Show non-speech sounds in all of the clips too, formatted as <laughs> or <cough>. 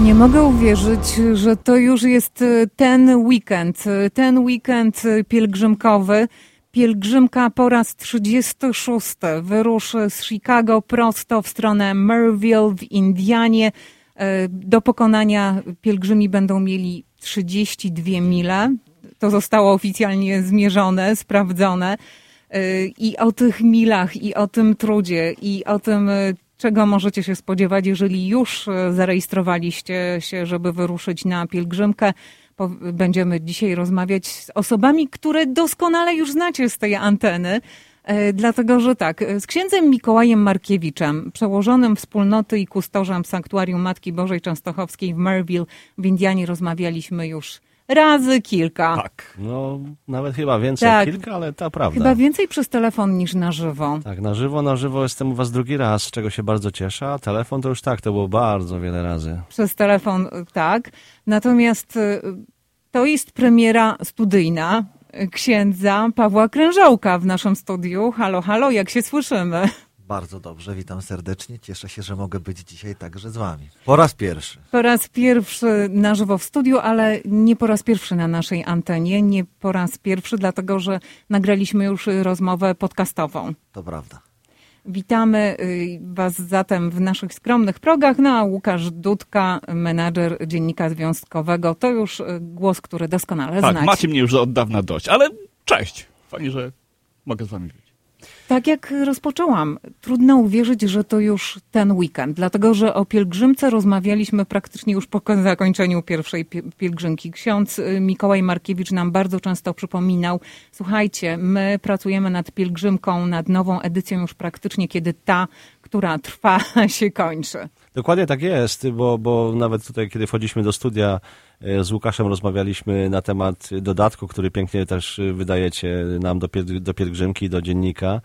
Nie mogę uwierzyć, że to już jest e, ten weekend, e, ten weekend e, pielgrzymkowy. Pielgrzymka po raz 36 wyruszy z Chicago prosto w stronę Merville w Indianie. Do pokonania pielgrzymi będą mieli 32 mile. To zostało oficjalnie zmierzone, sprawdzone. I o tych milach, i o tym trudzie, i o tym, czego możecie się spodziewać, jeżeli już e, zarejestrowaliście się, żeby wyruszyć na pielgrzymkę. Będziemy dzisiaj rozmawiać z osobami, które doskonale już znacie z tej anteny. E, dlatego, że tak, z księdzem Mikołajem Markiewiczem, przełożonym wspólnoty i kustorzem Sanktuarium Matki Bożej Częstochowskiej w Merville w Indianie rozmawialiśmy już razy kilka. Tak, no nawet chyba więcej tak. kilka, ale to prawda. Chyba więcej przez telefon niż na żywo. Tak, na żywo, na żywo jestem u was drugi raz, z czego się bardzo cieszę, a telefon to już tak, to było bardzo wiele razy. Przez telefon tak, natomiast y, to jest premiera studyjna księdza Pawła Krężołka w naszym studiu. Halo, halo, jak się słyszymy? Bardzo dobrze, witam serdecznie. Cieszę się, że mogę być dzisiaj także z Wami. Po raz pierwszy. Po raz pierwszy na żywo w studiu, ale nie po raz pierwszy na naszej antenie. Nie po raz pierwszy, dlatego że nagraliśmy już rozmowę podcastową. To prawda. Witamy y, Was zatem w naszych skromnych progach. No a Łukasz Dudka, menadżer Dziennika Związkowego, to już y, głos, który doskonale tak, znacie. macie mnie już od dawna dość, ale cześć. Fajnie, że mogę z Wami być. Tak jak rozpoczęłam, trudno uwierzyć, że to już ten weekend, dlatego że o pielgrzymce rozmawialiśmy praktycznie już po zakończeniu pierwszej pielgrzymki. Ksiądz y, Mikołaj Markiewicz nam bardzo często przypominał, słuchajcie, my pracujemy nad pielgrzymką, nad nową edycją już praktycznie, kiedy ta, która trwa, <laughs> się kończy. Dokładnie tak jest, bo, bo nawet tutaj, kiedy wchodziliśmy do studia, e, z Łukaszem rozmawialiśmy na temat dodatku, który pięknie też wydajecie nam do pielgrzymki, do dziennika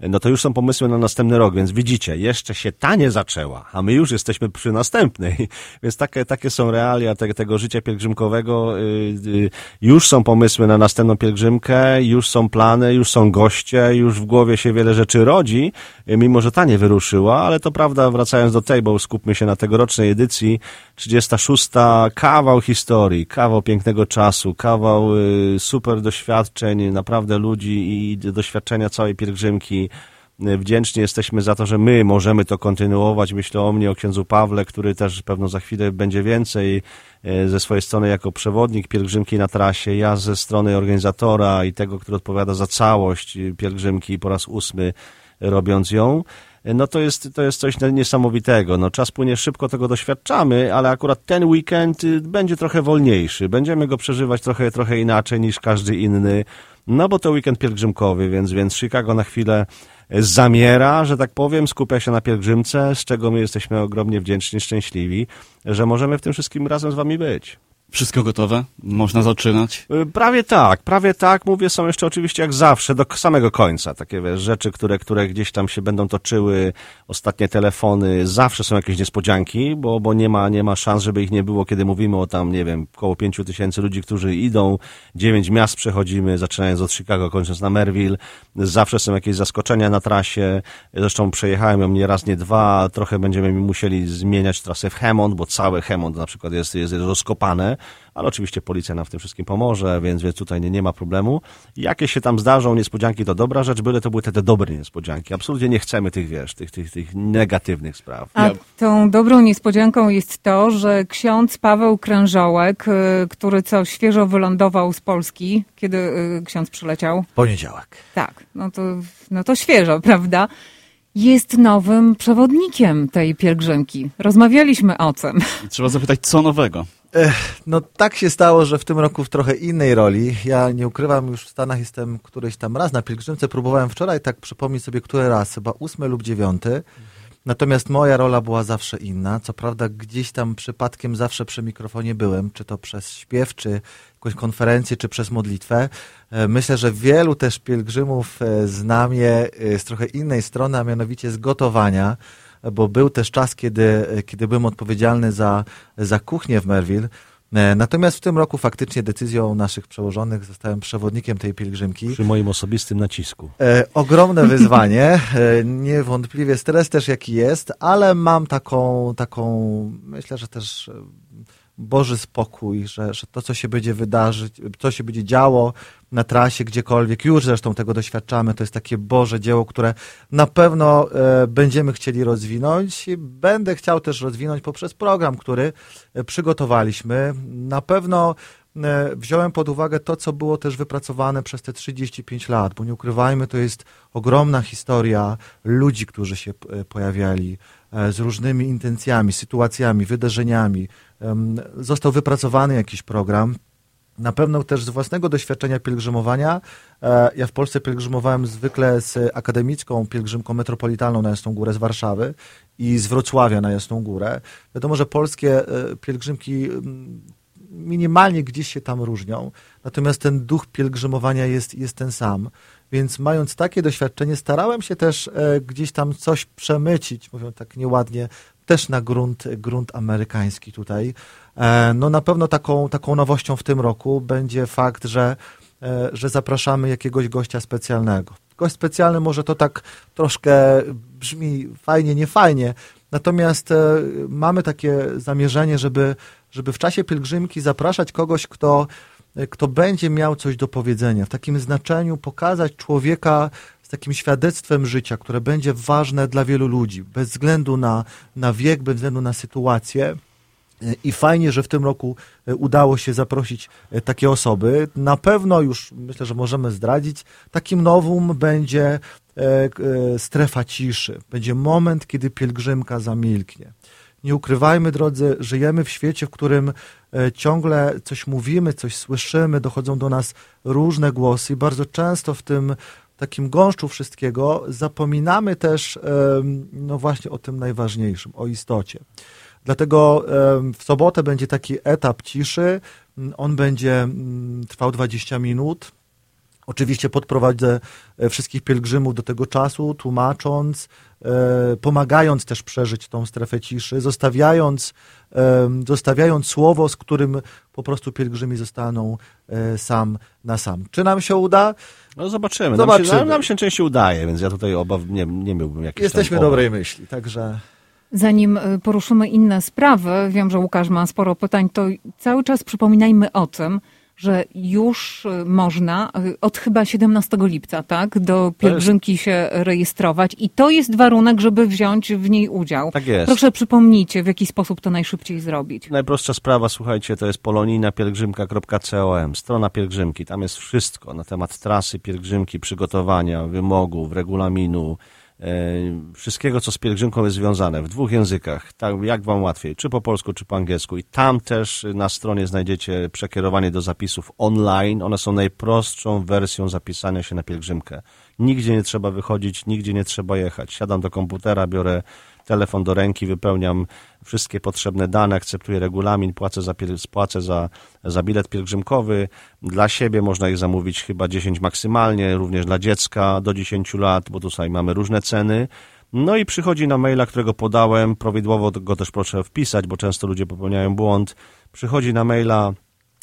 no to już są pomysły na następny rok, więc widzicie, jeszcze się ta nie zaczęła, a my już jesteśmy przy następnej. <laughs> Więc takie, takie są realia te, tego życia pielgrzymkowego. Y, y, już są pomysły na następną pielgrzymkę, już są plany, już są goście, już w głowie się wiele rzeczy rodzi, y, mimo że ta nie wyruszyła, ale to prawda, wracając do tej, bo skupmy się na tegorocznej edycji, 36. kawał historii, kawał pięknego czasu, kawał super doświadczeń, naprawdę ludzi i doświadczenia całej pielgrzymki, Wdzięczni jesteśmy za to, że my możemy to kontynuować. Myślę o mnie, o księdzu Pawle, który też pewno za chwilę będzie więcej e, ze swojej strony jako przewodnik pielgrzymki na trasie, ja ze strony organizatora i tego, który odpowiada za całość pielgrzymki po raz ósmy robiąc ją no to jest, to jest coś niesamowitego. No, czas płynie szybko, tego doświadczamy, ale akurat ten weekend y, będzie trochę wolniejszy. Będziemy go przeżywać trochę, trochę inaczej niż każdy inny. No bo to weekend pielgrzymkowy, więc, więc Chicago na chwilę zamiera, że tak powiem, skupia się na pielgrzymce, z czego my jesteśmy ogromnie wdzięczni, szczęśliwi, że możemy w tym wszystkim razem z wami być. Wszystko gotowe? Można zaczynać? Y, prawie tak, prawie tak. Mówię, są jeszcze oczywiście jak zawsze, do samego końca. Takie wiesz, rzeczy, które, które gdzieś tam się będą toczyły, ostatnie telefony, zawsze są jakieś niespodzianki, bo, bo nie, ma, nie ma szans, żeby ich nie było, kiedy mówimy o tam, nie wiem, około pięciu tysięcy ludzi, którzy idą, dziewięć miast przechodzimy, zaczynając od Chicago, kończąc na Merville. Zawsze są jakieś zaskoczenia na trasie. Zresztą przejechałem ją nie raz, nie dwa. Trochę będziemy musieli zmieniać trasę w Hammond, bo całe Hammond na przykład jest, jest rozkopane ale oczywiście policja nam w tym wszystkim pomoże, więc, więc tutaj nie, nie ma problemu. Jakie się tam zdarzą niespodzianki, to dobra rzecz, byle to były te, te dobre niespodzianki. Absolutnie nie chcemy tych, wiesz, tych, tych, tych negatywnych spraw. A tą dobrą niespodzianką jest to, że ksiądz Paweł Krężołek, y, który co świeżo wylądował z Polski, kiedy y, ksiądz przyleciał? Poniedziałek. Tak, no to, no to świeżo, prawda? jest nowym przewodnikiem tej pielgrzymki. Rozmawialiśmy o tym. Trzeba zapytać, co nowego? No tak się stało, że w tym roku w trochę innej roli. Ja nie ukrywam, już w Stanach jestem któryś tam raz na pielgrzymce. Próbowałem wczoraj tak przypomnieć sobie, który raz, chyba ósmy lub dziewiąty. Natomiast moja rola była zawsze inna. Co prawda gdzieś tam przypadkiem zawsze przy mikrofonie byłem, czy to przez śpiew, czy jakąś konferencję, czy przez modlitwę. E, myślę, że wielu też pielgrzymów e, zna mnie e, z trochę innej strony, a mianowicie z gotowania bo był też czas, kiedy, kiedy byłem odpowiedzialny za, za kuchnię w Merville. E, Natomiast w tym roku faktycznie decyzją naszych przełożonych zostałem przewodnikiem tej pielgrzymki. Przy moim osobistym nacisku. E, ogromne wyzwanie, e, niewątpliwie stres też jaki jest, ale mam taką, taką myślę, że też Boży spokój, że, że to, co się będzie wydarzyć, co się będzie działo na trasie gdziekolwiek, już zresztą tego doświadczamy, to jest takie Boże dzieło, które na pewno e, będziemy chcieli rozwinąć i będę chciał też rozwinąć poprzez program, który e, przygotowaliśmy. Na pewno e, wziąłem pod uwagę to, co było też wypracowane przez te 35 lat, bo nie ukrywajmy, to jest ogromna historia ludzi, którzy się pojawiali z różnymi intencjami, sytuacjami, wydarzeniami. Został wypracowany jakiś program. Na pewno też z własnego doświadczenia pielgrzymowania. e, Ja w Polsce pielgrzymowałem zwykle z akademicką pielgrzymką metropolitalną na Jasną Górę z Warszawy i z Wrocławia na Jasną Górę. Wiadomo, że polskie e, pielgrzymki minimalnie gdzieś się tam różnią, natomiast ten duch pielgrzymowania jest, jest ten sam. Więc mając takie doświadczenie, starałem się też e, gdzieś tam coś przemycić, mówią tak nieładnie, też na grunt, grunt amerykański tutaj. E, no na pewno taką, taką nowością w tym roku będzie fakt, że, e, że zapraszamy jakiegoś gościa specjalnego. Gość specjalny może to tak troszkę brzmi fajnie, nie fajnie, natomiast e, mamy takie zamierzenie, żeby, żeby w czasie pielgrzymki zapraszać kogoś, kto, e, kto będzie miał coś do powiedzenia. W takim znaczeniu pokazać człowieka z takim świadectwem życia, które będzie ważne dla wielu ludzi, bez względu na, na wiek, bez względu na sytuację. I fajnie, że w tym roku e, udało się zaprosić e, takie osoby. Na pewno już myślę, że możemy zdradzić, takim nowum będzie e, e, strefa ciszy. Będzie moment, kiedy pielgrzymka zamilknie. Nie ukrywajmy, drodzy, żyjemy w świecie, w którym e, ciągle coś mówimy, coś słyszymy, dochodzą do nas różne głosy i bardzo często w tym takim gąszczu wszystkiego zapominamy też no właśnie o tym najważniejszym, o istocie. Dlatego w sobotę będzie taki etap ciszy. On będzie mm, trwał 20 minut. Oczywiście podprowadzę e, wszystkich pielgrzymów do tego czasu, tłumacząc, e, pomagając też przeżyć tą strefę ciszy, zostawiając, zostawiając słowo, z którym po prostu pielgrzymi zostaną e, sam na sam. Czy nam się uda? No zobaczymy. Zobaczymy. Nam, się, nam się częściej udaje, więc ja tutaj obaw nie, nie miałbym jakichś Jesteśmy dobrej myśli, także Zanim poruszymy inne sprawy, wiem, że Łukasz ma sporo pytań, to cały czas przypominajmy o tym, że już y, można y, od chyba 17 lipca, tak, do pielgrzymki się rejestrować i to jest warunek, żeby wziąć w niej udział. Tak jest. Proszę przypomnijcie, w jaki sposób to najszybciej zrobić. Najprostsza sprawa, słuchajcie, to jest polonijnapielgrzymka.com, strona pielgrzymki. Tam jest wszystko na temat trasy pielgrzymki, przygotowania, wymogów, regulaminu, wszystkiego, co z pielgrzymką jest związane w dwóch językach, tak jak wam łatwiej, czy po polsku, czy po angielsku. I tam też na stronie znajdziecie przekierowanie do zapisów online. One są najprostszą wersją zapisania się na pielgrzymkę. Nigdzie nie trzeba wychodzić, nigdzie nie trzeba jechać. Siadam do komputera, biorę telefon do ręki, wypełniam wszystkie potrzebne dane, akceptuję regulamin, płacę za, płacę za, za bilet pielgrzymkowy. Dla siebie można ich zamówić chyba 10 maksymalnie, również dla dziecka do 10 lat, bo tutaj mamy różne ceny. No i przychodzi na maila, którego podałem, prawidłowo go też proszę wpisać, bo często ludzie popełniają błąd. Przychodzi na maila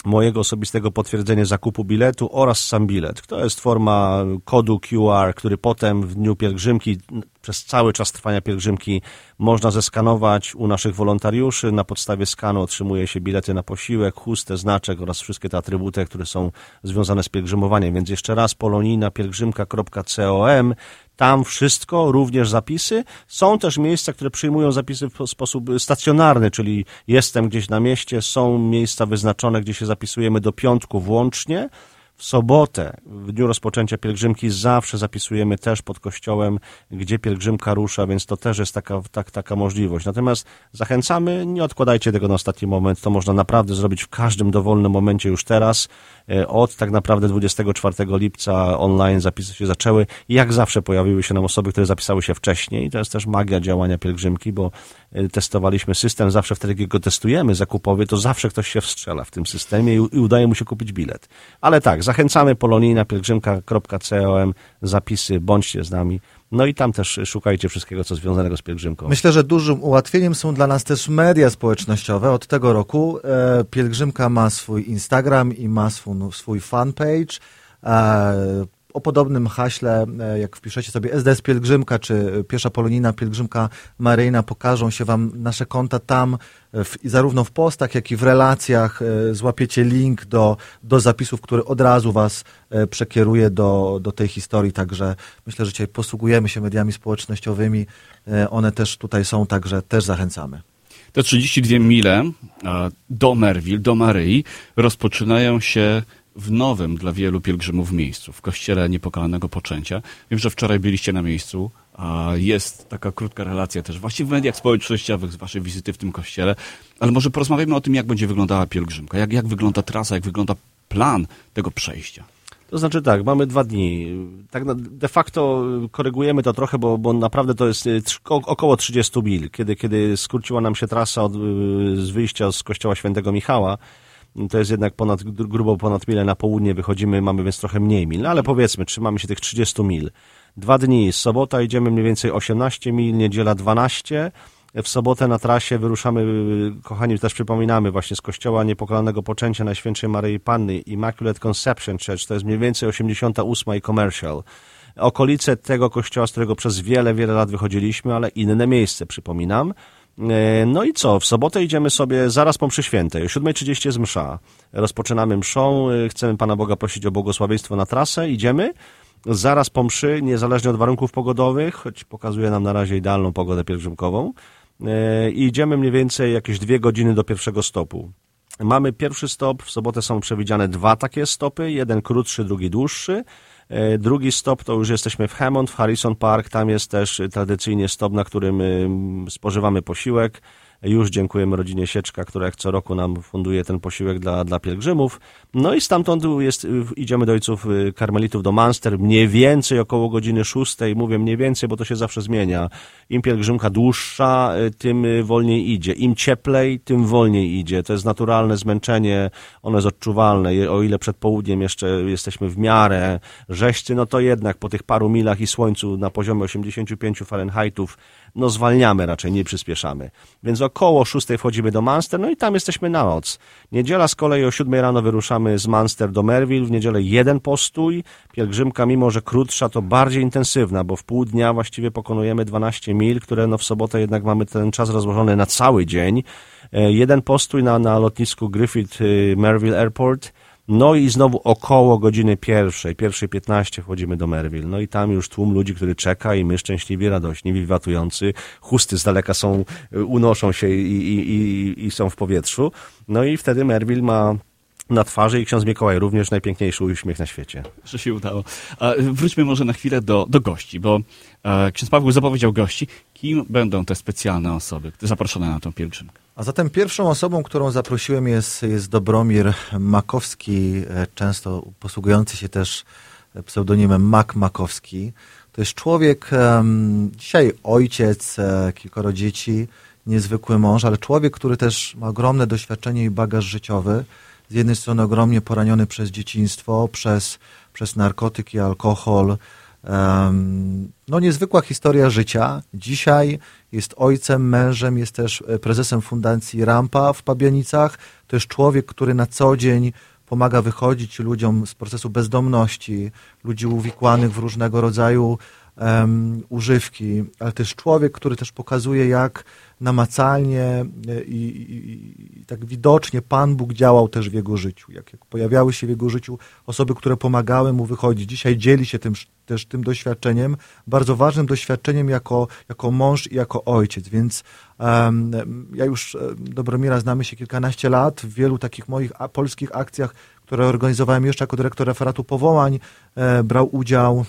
mojego osobistego potwierdzenia zakupu biletu oraz sam bilet. To jest forma kodu QR, który potem w dniu pielgrzymki, przez cały czas trwania pielgrzymki można zeskanować u naszych wolontariuszy. Na podstawie skanu otrzymuje się bilety na posiłek, chustę, znaczek oraz wszystkie te atrybuty, które są związane z pielgrzymowaniem. Więc jeszcze raz polonijnapielgrzymka.com tam wszystko, również zapisy. Są też miejsca, które przyjmują zapisy w sposób stacjonarny, czyli jestem gdzieś na mieście, są miejsca wyznaczone, gdzie się zapisujemy do piątku włącznie. W sobotę, w dniu rozpoczęcia pielgrzymki, zawsze zapisujemy też pod kościołem, gdzie pielgrzymka rusza, więc to też jest taka, tak, taka możliwość. Natomiast zachęcamy, nie odkładajcie tego na ostatni moment, to można naprawdę zrobić w każdym dowolnym momencie już teraz. E, Od tak naprawdę 24 lipca online zapisy się zaczęły. Jak zawsze pojawiły się nam osoby, które zapisały się wcześniej. To jest też magia działania pielgrzymki, bo e, testowaliśmy system. Zawsze wtedy, kiedy go testujemy zakupowy, to zawsze ktoś się wstrzela w tym systemie i, udaje mu się kupić bilet. Ale tak, zachęcamy polonijnapielgrzymka.com, zapisy, bądźcie z nami. No i tam też szukajcie wszystkiego, co związanego z pielgrzymką. Myślę, że dużym ułatwieniem są dla nas też media społecznościowe. Od tego roku e, pielgrzymka ma swój Instagram i ma swój, swój fanpage. E, o podobnym haśle, e, jak wpiszecie sobie SDS Pielgrzymka, czy Piesza Polonina Pielgrzymka Maryjna, pokażą się Wam nasze konta tam, e, w, zarówno w postach, jak i w relacjach. E, złapiecie link do, do zapisów, który od razu Was przekieruje do, do tej historii, także myślę, że dzisiaj posługujemy się mediami społecznościowymi. One też tutaj są, także też zachęcamy. Te 32 mile do Merville, do Maryi rozpoczynają się w nowym dla wielu pielgrzymów miejscu, w kościele Niepokalanego Poczęcia. Wiem, że wczoraj byliście na miejscu, a jest taka krótka relacja też właśnie w mediach społecznościowych z waszej wizyty w tym kościele, ale może porozmawiamy o tym, jak będzie wyglądała pielgrzymka, jak, jak wygląda trasa, jak wygląda plan tego przejścia. To znaczy tak, mamy dwa dni. Tak de facto korygujemy to trochę, bo, bo naprawdę to jest y, około 30 mil. Kiedy, kiedy skróciła nam się trasa od, y, z wyjścia z kościoła świętego Michała, to jest jednak ponad, grubo ponad milę na południe wychodzimy, mamy więc trochę mniej mil, no ale powiedzmy, trzymamy się tych 30 mil. Dwa dni, sobota idziemy mniej więcej 18 mil, niedziela 12, w sobotę na trasie wyruszamy, kochani, też przypominamy właśnie z kościoła Niepokalanego Poczęcia Najświętszej Maryi Panny Immaculate Conception Church, to jest mniej więcej 88 i commercial. Okolice tego kościoła, z którego przez wiele, wiele lat wychodziliśmy, ale inne miejsce, przypominam. E, no i co? W sobotę idziemy sobie zaraz po mszy świętej. O 7.30 jest msza. Rozpoczynamy mszą. E, chcemy Pana Boga prosić o błogosławieństwo na trasę. Idziemy. Zaraz po mszy, niezależnie od warunków pogodowych, choć pokazuje nam na razie idealną pogodę pielgrzymkową, e, i idziemy mniej więcej jakieś dwie godziny do pierwszego stopu. Mamy pierwszy stop, w sobotę są przewidziane dwa takie stopy, jeden krótszy, drugi dłuższy. E, drugi stop to już jesteśmy w Hammond, w Harrison Park. Tam jest też tradycyjnie stop, na którym spożywamy posiłek. Już dziękujemy rodzinie Sieczka, która jak co roku nam funduje ten posiłek dla, dla pielgrzymów. No i stamtąd jest, idziemy do ojców y, karmelitów do Manster, mniej więcej około godziny szóstej. Mówię mniej więcej, bo to się zawsze zmienia. Im pielgrzymka dłuższa, y, tym y, wolniej idzie. Im cieplej, tym wolniej idzie. To jest naturalne zmęczenie, ono jest odczuwalne. O ile przed południem jeszcze jesteśmy w miarę rzeźcy, no to jednak po tych paru milach i słońcu na poziomie 85 Fahrenheitów no zwalniamy raczej, nie przyspieszamy. Więc około 6 wchodzimy do Manster, no i tam jesteśmy na noc. Niedziela z kolei o 7 rano wyruszamy z Manster do Merville, w niedzielę jeden postój, pielgrzymka mimo, że krótsza, to bardziej intensywna, bo w pół dnia właściwie pokonujemy 12 mil, które no w sobotę jednak mamy ten czas rozłożony na cały dzień. E, jeden postój na, na lotnisku Griffith y, Merville Airport, no i znowu około godziny pierwszej, pierwszej 15 wchodzimy do Merville. No i tam już tłum ludzi, który czeka i my szczęśliwi, radośni, wiwatujący. Chusty z daleka są, unoszą się i, i, i, i są w powietrzu. No i wtedy Merville ma na twarzy i ksiądz Mikołaj również najpiękniejszy uśmiech na świecie. Że się udało. Wróćmy może na chwilę do, do gości, bo e, ksiądz Paweł zapowiedział gości. Kim będą te specjalne osoby zaproszone na tą pielgrzymkę? A zatem pierwszą osobą, którą zaprosiłem jest, jest Dobromir Makowski, e, często posługujący się też pseudonimem Mak Makowski. To jest człowiek, dzisiaj ojciec, e, kilkoro dzieci, niezwykły mąż, ale człowiek, który też ma ogromne doświadczenie i bagaż życiowy. Z jednej strony ogromnie poraniony przez dzieciństwo, przez, przez narkotyki, alkohol, no niezwykła historia życia. Dzisiaj jest ojcem, mężem, jest też e, prezesem fundacji Rampa w Pabianicach. To jest człowiek, który na co dzień pomaga wychodzić ludziom z procesu bezdomności, ludzi uwikłanych w różnego rodzaju um, używki, ale też człowiek, który też pokazuje, jak namacalnie e, i, i, i, tak widocznie Pan Bóg działał też w jego życiu. Jak, jak pojawiały się w jego życiu osoby, które pomagały mu wychodzić. Dzisiaj dzieli się tym, też tym doświadczeniem, bardzo ważnym doświadczeniem jako, jako mąż i jako ojciec. Więc um, ja już e, Dobromira znamy się kilkanaście lat. W wielu takich moich polskich akcjach, które organizowałem jeszcze jako dyrektor referatu powołań, e, brał udział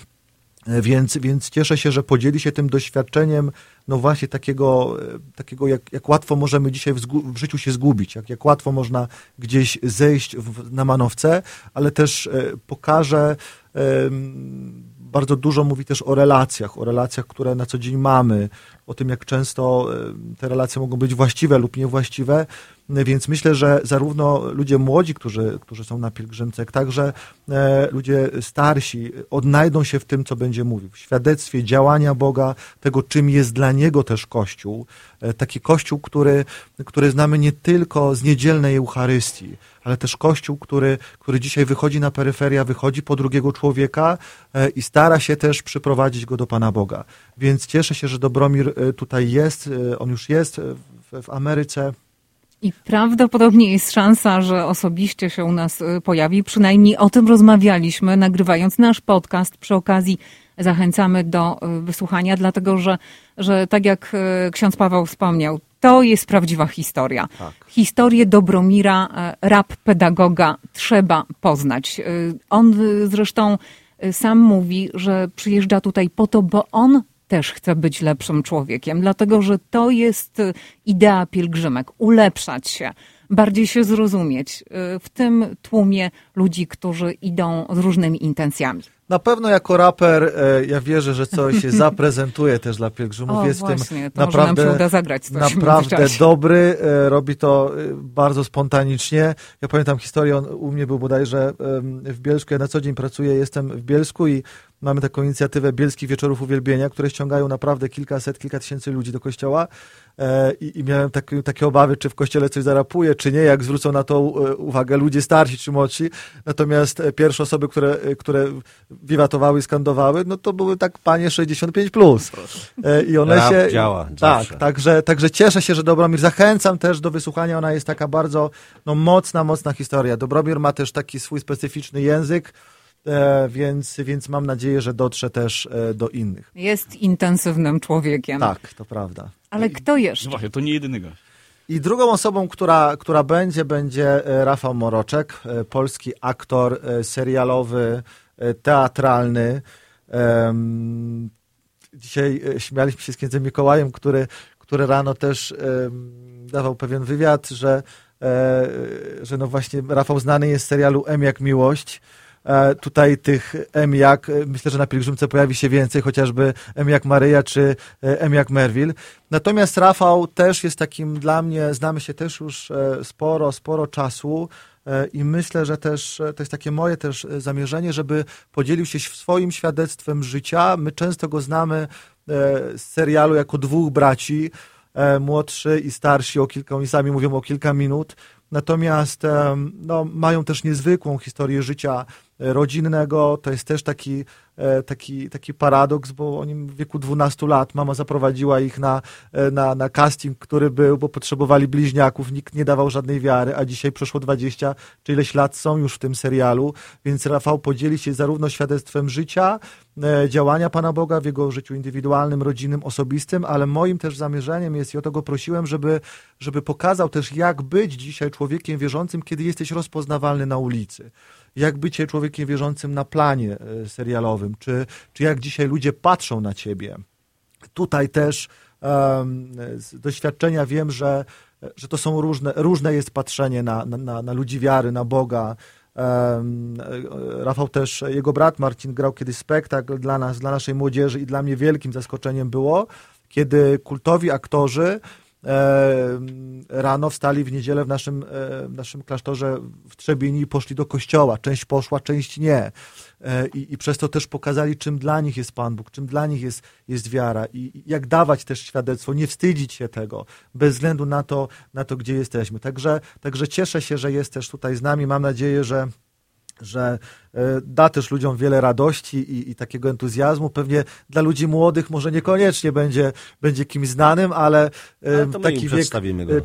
więc, więc cieszę się, że podzieli się tym doświadczeniem, no właśnie takiego, e, takiego jak, jak łatwo możemy dzisiaj w, w życiu się zgubić, jak, jak łatwo można gdzieś zejść w, na manowce, ale też e, pokaże, e, bardzo dużo mówi też o relacjach, o relacjach, które na co dzień mamy, o tym, jak często e, te relacje mogą być właściwe lub niewłaściwe. Więc myślę, że zarówno ludzie młodzi, którzy, którzy są na pielgrzymce, jak także e, ludzie starsi odnajdą się w tym, co będzie mówił. W świadectwie działania Boga, tego, czym jest dla Niego też Kościół. E, taki Kościół, który, który znamy nie tylko z niedzielnej Eucharystii, ale też Kościół, który, który dzisiaj wychodzi na peryferia, wychodzi po drugiego człowieka e, i stara się też przyprowadzić go do Pana Boga. Więc cieszę się, że Dobromir e, tutaj jest, e, on już jest w, w Ameryce. I prawdopodobnie jest szansa, że osobiście się u nas pojawi. Przynajmniej o tym rozmawialiśmy, nagrywając nasz podcast. Przy okazji zachęcamy do wysłuchania, dlatego że, że tak jak ksiądz Paweł wspomniał, to jest prawdziwa historia. Tak. Historię Dobromira, rap pedagoga trzeba poznać. On zresztą sam mówi, że przyjeżdża tutaj po to, bo on też chce być lepszym człowiekiem, dlatego że to jest idea pielgrzymek ulepszać się, bardziej się zrozumieć w tym tłumie ludzi, którzy idą z różnymi intencjami. Na pewno jako raper e, ja wierzę, że coś się zaprezentuje też dla pielgrzymów. O, jest właśnie, tym naprawdę, zagrać naprawdę dobry. E, robi to e, bardzo spontanicznie. Ja pamiętam historię, on u mnie był bodajże w Bielsku. Ja na co dzień pracuję, jestem w Bielsku i mamy taką inicjatywę Bielskich Wieczorów Uwielbienia, które ściągają naprawdę kilkaset, kilka tysięcy ludzi do kościoła. I, i miałem tak, takie obawy, czy w kościele coś zarapuje, czy nie, jak zwrócą na to uwagę ludzie starsi czy młodsi. Natomiast pierwsze osoby, które, które wiwatowały i skandowały, no to były tak panie 65+. Plus. E, I one Rap się... działa Tak, także, także cieszę się, że Dobromir, zachęcam też do wysłuchania, ona jest taka bardzo no, mocna, mocna historia. Dobromir ma też taki swój specyficzny język, E, więc, więc mam nadzieję, że dotrze też e, do innych. Jest intensywnym człowiekiem. Tak, to prawda. Ale kto jeszcze? No właśnie, to nie jedyny gość. I drugą osobą, która, która będzie, będzie e, Rafał Moroczek, polski aktor serialowy, E, teatralny. Dzisiaj e, śmialiśmy się z księdzem Mikołajem, który, który rano też dawał pewien wywiad, że, e, że no właśnie Rafał znany jest z serialu M jak miłość. Tutaj tych M jak, myślę, że na pielgrzymce pojawi się więcej, chociażby M jak Maryja czy M jak Merville. Natomiast Rafał też jest takim dla mnie, znamy się też już sporo, sporo czasu. E, i myślę, że też e, to jest takie moje też e, zamierzenie, żeby podzielił się swoim świadectwem życia. My często go znamy z serialu jako dwóch braci, młodszy i starsi o kilka, oni sami mówią o kilka minut, natomiast no, mają też niezwykłą historię życia rodzinnego. To jest też taki, e, taki, taki paradoks, bo oni w wieku 12 lat mama zaprowadziła ich na, e, na, na casting, który był, bo potrzebowali bliźniaków, nikt nie dawał żadnej wiary, a dzisiaj przeszło 20 czy ileś lat są już w tym serialu, więc Rafał podzieli się zarówno świadectwem życia, e, działania Pana Boga w jego życiu indywidualnym, rodzinnym, osobistym, ale moim też zamierzeniem jest i o to go prosiłem, żeby, żeby pokazał też, jak być dzisiaj człowiekiem wierzącym, kiedy jesteś rozpoznawalny na ulicy jak bycie człowiekiem wierzącym na planie e, serialowym, czy, czy jak dzisiaj ludzie patrzą na ciebie. Tutaj też um, z doświadczenia wiem, że, że to są różne, różne jest patrzenie na, na, na ludzi wiary, na Boga. Um, Rafał też, jego brat Marcin grał kiedyś spektakl dla nas, dla naszej młodzieży i dla mnie wielkim zaskoczeniem było, kiedy kultowi aktorzy rano wstali w niedzielę w naszym, e, w naszym klasztorze w Trzebieni i poszli do kościoła. Część poszła, część nie. E, I, I przez to też pokazali, czym dla nich jest Pan Bóg, czym dla nich jest, jest wiara i jak dawać też świadectwo, nie wstydzić się tego, bez względu na to, na to gdzie jesteśmy. Także, także cieszę się, że jest też tutaj z nami. Mam nadzieję, że że e, da też ludziom wiele radości i, i, takiego entuzjazmu. Pewnie dla ludzi młodych może niekoniecznie będzie, będzie kimś znanym, ale, ale taki wiek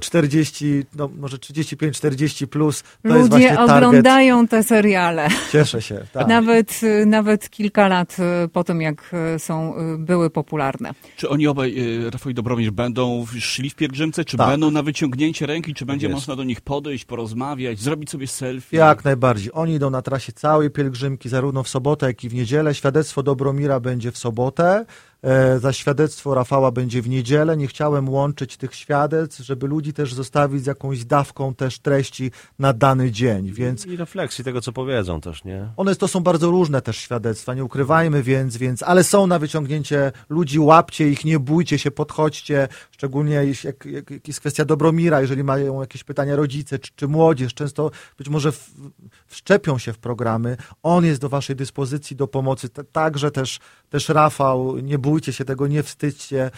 40, e, no może 35-40 plus to Ludzie jest właśnie target. oglądają te seriale. Cieszę się. <laughs> Tak. Nawet, nawet kilka lat e, po tym, jak są, były popularne. Czy oni obaj, Rafał i Dobromir, będą szli w pielgrzymce, czy tak. będą na wyciągnięcie ręki, czy będzie można do nich podejść, porozmawiać, zrobić sobie selfie? Jak najbardziej. Oni idą na trasie całej pielgrzymki, zarówno w sobotę, jak i w niedzielę. Świadectwo Dobromira będzie w sobotę. E, za świadectwo Rafała będzie w niedzielę. Nie chciałem łączyć tych świadectw, żeby ludzi też zostawić z jakąś dawką też treści na dany dzień, więc I refleksji tego, co powiedzą też, nie? one to są bardzo różne też świadectwa, nie ukrywajmy więc, więc, ale są na wyciągnięcie ludzi, łapcie ich, nie bójcie się, podchodźcie, szczególnie jeśli- jak, jak, jak jest kwestia Dobromira, jeżeli mają jakieś pytania rodzice czy, czy młodzież, często być może w, wszczepią się w programy, on jest do waszej dyspozycji, do pomocy, także też, też Rafał, nie bójcie się tego, nie wstydźcie,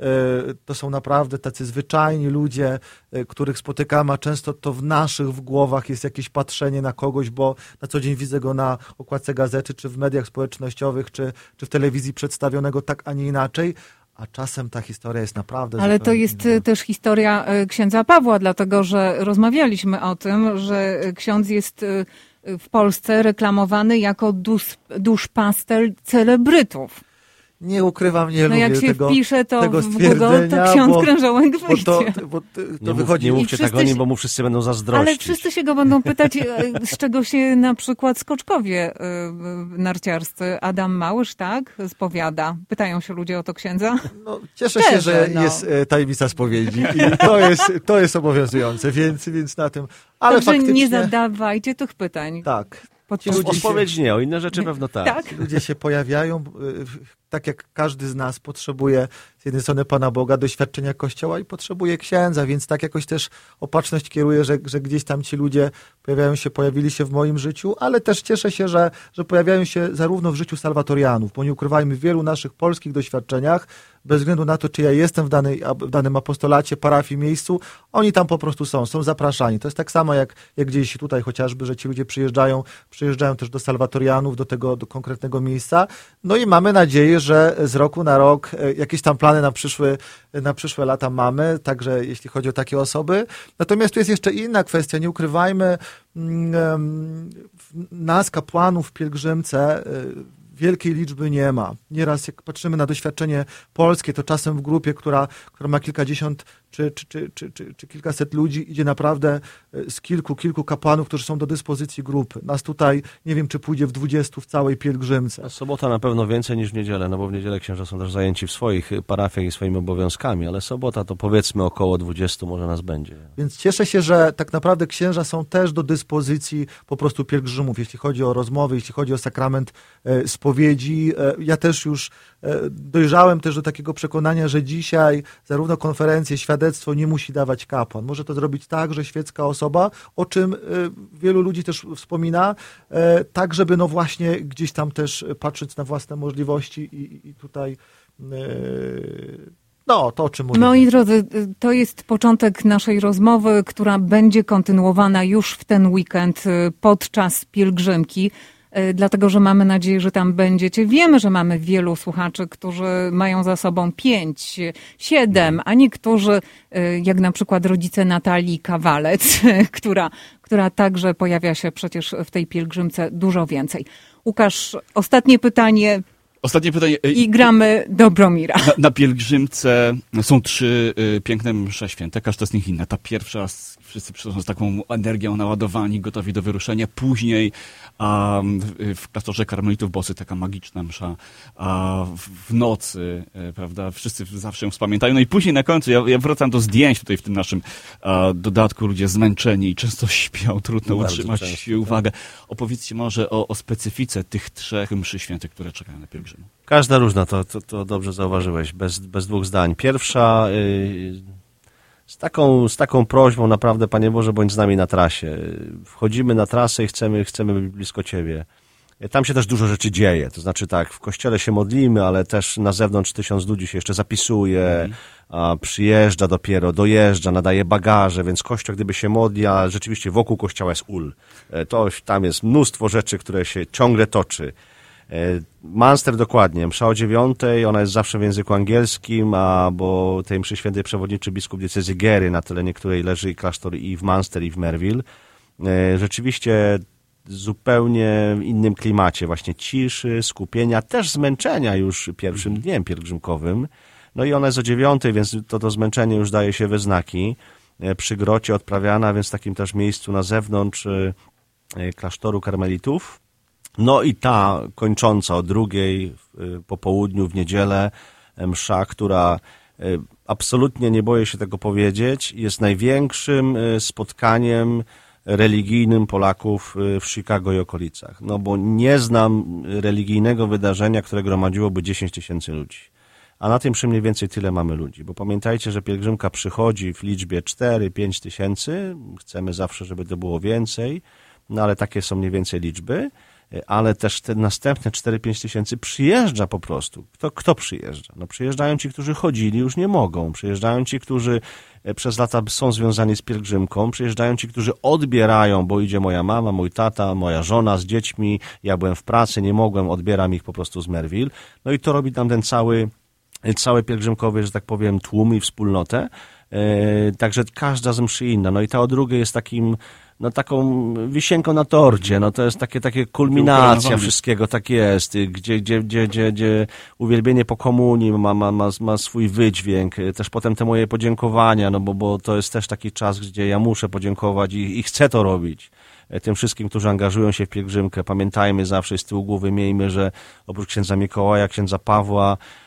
E, to są naprawdę tacy zwyczajni ludzie, e, których spotykamy, a często to w naszych w głowach jest jakieś patrzenie na kogoś, bo na co dzień widzę go na okładce gazety, czy w mediach społecznościowych, czy, czy w telewizji przedstawionego tak, a nie inaczej, a czasem ta historia jest naprawdę Ale to jest inna. e, też historia księdza Pawła, dlatego że rozmawialiśmy o tym, że ksiądz jest w Polsce reklamowany jako dus, duszpaster celebrytów. Nie ukrywam, nie No lubię jak się tego, wpisze to tego w Google, to ksiądz bo- krężołek bo to, wyjdzie. bo to, to Nie, mów, wychodzi... nie mówcie tak o nim, bo mu wszyscy będą zazdrościć. Ale wszyscy się go będą pytać, e, z czego się na przykład skoczkowie e, narciarscy, Adam Małysz, tak, spowiada. Pytają się ludzie o to księdza. No, cieszę Szczerze, się, że no. jest e, tajemnica spowiedzi i to jest, to jest obowiązujące, więc, więc na tym... Ale Także faktycznie... nie zadawajcie tych pytań. Tak, Się- Odpowiedź nie, o inne rzeczy pewno tak. Tak. ludzie się pojawiają, y, tak jak każdy z nas potrzebuje z jednej strony Pana Boga, doświadczenia Kościoła i potrzebuje księdza, więc tak jakoś też opatrzność kieruje, że, że gdzieś tam ci ludzie pojawiają się, pojawili się w moim życiu, ale też cieszę się, że, że pojawiają się zarówno w życiu salwatorianów, bo nie ukrywajmy, w wielu naszych polskich doświadczeniach, bez względu na to, czy ja jestem w, danej, w danym apostolacie, parafii, miejscu, oni tam po prostu są, są zapraszani. To jest tak samo jak, jak gdzieś tutaj chociażby, że ci ludzie przyjeżdżają, przyjeżdżają też do salwatorianów, do tego do konkretnego miejsca. No i mamy nadzieję, że z roku na rok e, jakieś tam plany na przyszłe, na przyszłe lata mamy, także jeśli chodzi o takie osoby. Natomiast tu jest jeszcze inna kwestia, nie ukrywajmy, mm, nas, kapłanów w pielgrzymce, e, wielkiej liczby nie ma. Nieraz jak patrzymy na doświadczenie polskie, to czasem w grupie, która, która ma kilkadziesiąt czy, czy, czy, czy, czy, czy kilkaset ludzi, idzie naprawdę e, z kilku, kilku kapłanów, którzy są do dyspozycji grupy. Nas tutaj, nie wiem, czy pójdzie w dwudziestu w całej pielgrzymce. Sobota na pewno więcej niż w niedzielę, no bo w niedzielę księża są też zajęci w swoich parafiach i swoimi obowiązkami, ale sobota to powiedzmy około 20 może nas będzie. Więc cieszę się, że tak naprawdę księża są też do dyspozycji po prostu pielgrzymów, jeśli chodzi o rozmowy, jeśli chodzi o sakrament e, spowiedzi. E, ja też już e, dojrzałem też do takiego przekonania, że dzisiaj zarówno konferencje, świadectwo nie musi dawać kapłan. Może to zrobić także świecka osoba, o czym e, wielu ludzi też wspomina, e, tak żeby no właśnie gdzieś tam też patrzeć na własne możliwości i, i tutaj e, no to o czym mówię. Moi drodzy, to jest początek naszej rozmowy, która będzie kontynuowana już w ten weekend podczas pielgrzymki. Y, Dlatego, że mamy nadzieję, że tam będziecie. Wiemy, że mamy wielu słuchaczy, którzy mają za sobą pięć, siedem, a niektórzy, y, jak na przykład rodzice Natalii Kawalec, <laughs> która, która także pojawia się przecież w tej pielgrzymce dużo więcej. Łukasz, ostatnie pytanie Ostatnie pytanie. y, i gramy Dobromira. Na, na pielgrzymce są trzy y, piękne msze święte, każda z nich inna. Ta pierwsza, s- wszyscy przychodzą z taką energią naładowani, gotowi do wyruszenia. Później a, w, klasztorze karmelitów Bosy taka magiczna msza, a w, nocy, e, prawda, wszyscy zawsze ją wspamiętają. No i później na końcu, ja, ja wracam do zdjęć tutaj w tym naszym a, dodatku, ludzie zmęczeni i często śpią, trudno Bardzo utrzymać często, uwagę. Opowiedzcie może o, o specyfice tych trzech mszy świętych, które czekają na pielgrzymów. Każda różna, to, to, to dobrze zauważyłeś, bez, bez dwóch zdań. Pierwsza y, z, taką, z taką prośbą naprawdę, Panie Boże, bądź z nami na trasie. Wchodzimy na trasę i chcemy, chcemy być blisko Ciebie. Tam się też dużo rzeczy dzieje, to znaczy tak, w kościele się modlimy, ale też na zewnątrz tysiąc ludzi się jeszcze zapisuje, a przyjeżdża dopiero, dojeżdża, nadaje bagaże, więc kościół gdyby się modli, a rzeczywiście wokół kościoła jest ul. E, To tam jest mnóstwo rzeczy, które się ciągle toczy. E, Manster dokładnie, msza o dziewiątej, ona jest zawsze w języku angielskim, a bo tej mszy świętej przewodniczy biskup diecezji Gery, na terenie której leży i klasztor i w Manster i w Merville. E, Rzeczywiście zupełnie innym klimacie, właśnie ciszy, skupienia, też zmęczenia już pierwszym dniem pielgrzymkowym. No i ona jest o dziewiątej, więc to, to zmęczenie już daje się we znaki. E, Przy grocie odprawiana, więc w takim też miejscu na zewnątrz klasztoru karmelitów. No i ta kończąca o drugiej y, po południu w niedzielę msza, która y, absolutnie nie boję się tego powiedzieć, jest największym y, spotkaniem religijnym Polaków w Chicago i okolicach. No bo nie znam religijnego wydarzenia, które gromadziłoby 10 tysięcy ludzi. A na tym przy mniej więcej tyle mamy ludzi. Bo pamiętajcie, że pielgrzymka przychodzi w liczbie 4-5 tysięcy. Chcemy zawsze, żeby to było więcej, no ale takie są mniej więcej liczby ale też te następne 4-5 tysięcy przyjeżdża po prostu. Kto, kto przyjeżdża? No przyjeżdżają ci, którzy chodzili, już nie mogą. Przyjeżdżają ci, którzy e, przez lata są związani z pielgrzymką. Przyjeżdżają ci, którzy odbierają, bo idzie moja mama, mój tata, moja żona z dziećmi. Ja byłem w pracy, nie mogłem, odbieram ich po prostu z Merville. No i to robi tam ten cały, cały pielgrzymkowy, że tak powiem, tłum i wspólnotę. E, także każda z mszy inna. No i ta o drugiej jest takim no taką wisienką na torcie, no to jest takie, takie kulminacja wszystkiego, tak jest, gdzie, gdzie, gdzie, gdzie, gdzie uwielbienie po komunii ma, ma, ma, ma swój wydźwięk, też potem te moje podziękowania, no bo, bo to jest też taki czas, gdzie ja muszę podziękować i, i chcę to robić. Tym wszystkim, którzy angażują się w pielgrzymkę. Pamiętajmy zawsze z tyłu głowy, miejmy, że oprócz księdza Mikołaja, księdza Pawła, E,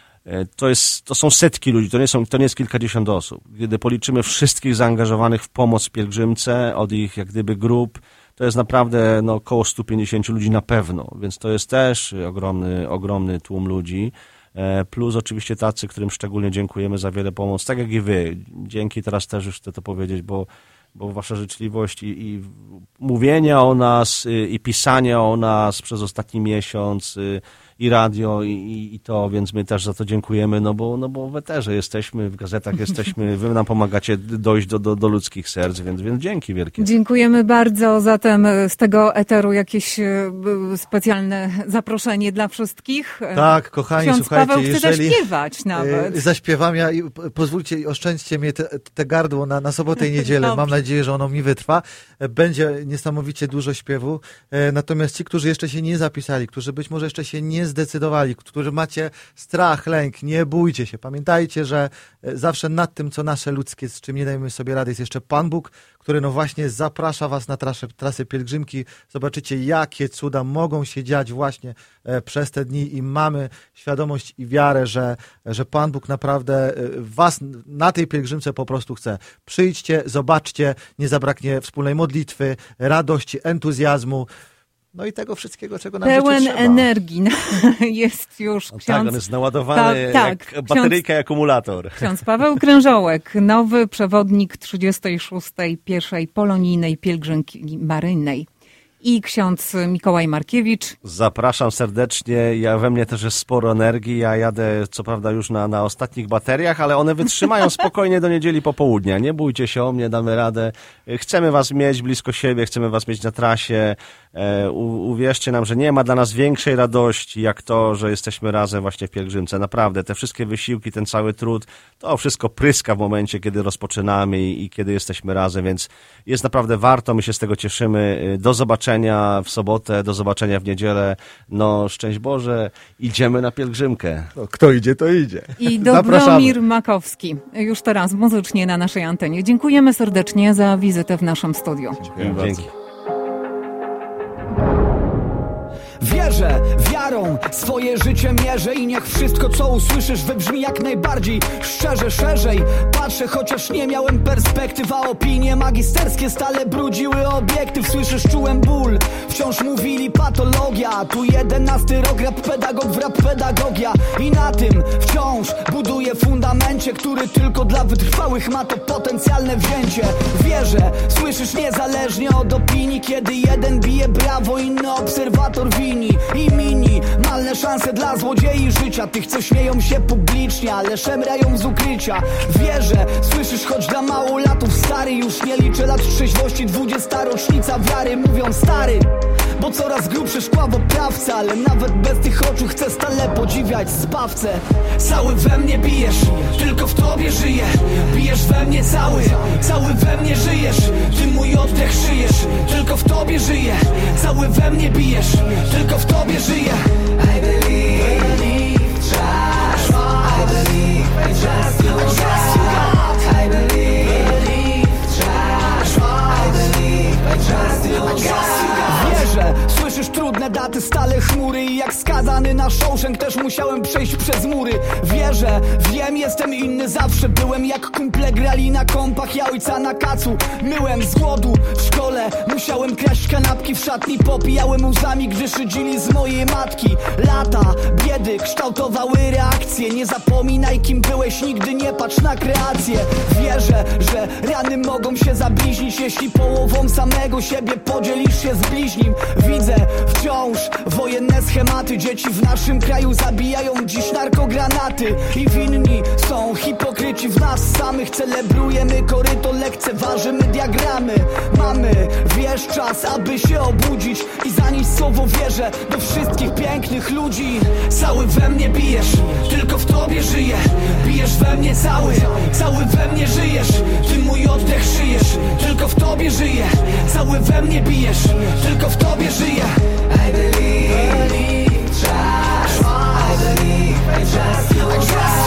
to, jest, to są setki ludzi, to nie, są, to nie jest kilkadziesiąt osób. Kiedy policzymy wszystkich zaangażowanych w pomoc pielgrzymce, od ich jak gdyby grup, to jest naprawdę no, około 150 ludzi na pewno, więc to jest też ogromny, ogromny tłum ludzi. E, plus oczywiście tacy, którym szczególnie dziękujemy za wiele pomoc, tak jak i wy. Dzięki teraz też już chcę to powiedzieć, bo, bo wasza życzliwość i, i mówienia o nas, i, i pisania o nas przez ostatni miesiąc, i radio i, i, to, więc my też za to dziękujemy, no bo, no bo w eterze jesteśmy, w gazetach jesteśmy, <laughs> wy nam pomagacie dojść do, do, do ludzkich serc, więc, więc dzięki wielkie. Dziękujemy bardzo, zatem z tego eteru jakieś e, specjalne zaproszenie dla wszystkich. Tak, kochani, Ksiądz słuchajcie, Paweł chce jeżeli zaśpiewać nawet. E, zaśpiewam ja i pozwólcie, oszczędźcie mnie te, te gardło na, na sobotę i <laughs> niedzielę, mam nadzieję, że ono mi wytrwa. E, będzie niesamowicie dużo śpiewu, natomiast ci, którzy jeszcze się nie zapisali, którzy być może jeszcze się nie zdecydowali, którzy macie strach, lęk, nie bójcie się. Pamiętajcie, że e, zawsze nad tym, co nasze ludzkie, z czym nie dajemy sobie rady, jest jeszcze Pan Bóg, który no właśnie zaprasza was na trasę, trasę pielgrzymki. Zobaczycie, jakie cuda mogą się dziać właśnie e, przez te dni i mamy świadomość i wiarę, że, że Pan Bóg naprawdę e, was na tej pielgrzymce po prostu chce. Przyjdźcie, zobaczcie, nie zabraknie wspólnej modlitwy, radości, entuzjazmu. No i tego wszystkiego, czego nam Pełen energii <laughs> jest już ksiądz. tak, on jest naładowany tak, jak bateryjka ksiądz, akumulator. Ksiądz Paweł Krężołek, nowy przewodnik 36. pierwszej polonijnej pielgrzymki maryjnej i ksiądz Mikołaj Markiewicz. Zapraszam serdecznie. Ja we mnie też jest sporo energii. Ja jadę co prawda już na, na ostatnich bateriach, ale one wytrzymają spokojnie do niedzieli popołudnia. Nie bójcie się o mnie, damy radę. Chcemy was mieć blisko siebie, chcemy was mieć na trasie. E, u, uwierzcie nam, że nie ma dla nas większej radości, jak to, że jesteśmy razem właśnie w pielgrzymce. Naprawdę, te wszystkie wysiłki, ten cały trud, to wszystko pryska w momencie, kiedy rozpoczynamy i, i kiedy jesteśmy razem, więc jest naprawdę warto, my się z tego cieszymy. Do zobaczenia w sobotę, do zobaczenia w niedzielę. No, szczęść Boże, idziemy na pielgrzymkę. No, kto idzie, to idzie. I Dobromir Makowski, już teraz muzycznie na naszej antenie. Dziękujemy serdecznie za wizytę w naszym studiu. Dziękuję Dzięki. Wierzę, wiarą swoje życie mierzę I niech wszystko co usłyszysz wybrzmi jak najbardziej Szczerze, szerzej. Patrzę Chociaż nie miałem perspektyw A opinie magisterskie stale brudziły obiektyw. Słyszysz, czułem ból Wciąż mówili patologia. Tu jedenasty rok rap pedagog w rap pedagogia. I na tym wciąż buduję fundamencie Który tylko dla wytrwałych ma to potencjalne wzięcie. Wierzę, słyszysz niezależnie od opinii Kiedy jeden bije brawo, inny obserwator wini i mini Malne szanse dla złodziei życia. Tych co śmieją się publicznie, ale szemrają z ukrycia. Wierzę, słyszysz choć dla mało latów stary Już nie liczę lat trzeźwości, dwudziesta rocznica wiary Mówią stary bo coraz w oprawce Ale nawet bez tych oczu chcę stale podziwiać zbawcę Cały we mnie bijesz, tylko w tobie żyję. Bijesz we mnie cały, cały we mnie żyjesz. Ty mój oddech szyjesz, tylko w tobie żyję. Cały we mnie bijesz, tylko w tobie żyję trudne daty, stale chmury I jak skazany na Shawshank Też musiałem przejść przez mury. Wierzę, wiem, jestem inny Zawsze byłem jak kumple grali na kompach Ja ojca na kacu. Myłem z głodu W szkole musiałem kraść kanapki W szatni popijałem łzami Gdy szydzili z mojej matki. Lata biedy kształtowały reakcje Nie zapominaj kim byłeś Nigdy nie patrz na kreację. Wierzę, że rany mogą się zabliźnić Jeśli połową samego siebie podzielisz się z bliźnim. Widzę wciąż. Wojenne schematy Dzieci w naszym kraju zabijają dziś narkogranaty. I winni są hipokryci w nas samych. Celebrujemy koryto, lekceważymy diagramy. Mamy, wiesz, czas, aby się obudzić I zanieść słowo wierzę do wszystkich pięknych ludzi. Cały we mnie bijesz, tylko w tobie żyję. Bijesz we mnie cały, cały we mnie żyjesz. Ty mój oddech szyjesz, tylko w tobie żyję. Cały we mnie bijesz, tylko w tobie żyję. I believe, I believe, I you, I trust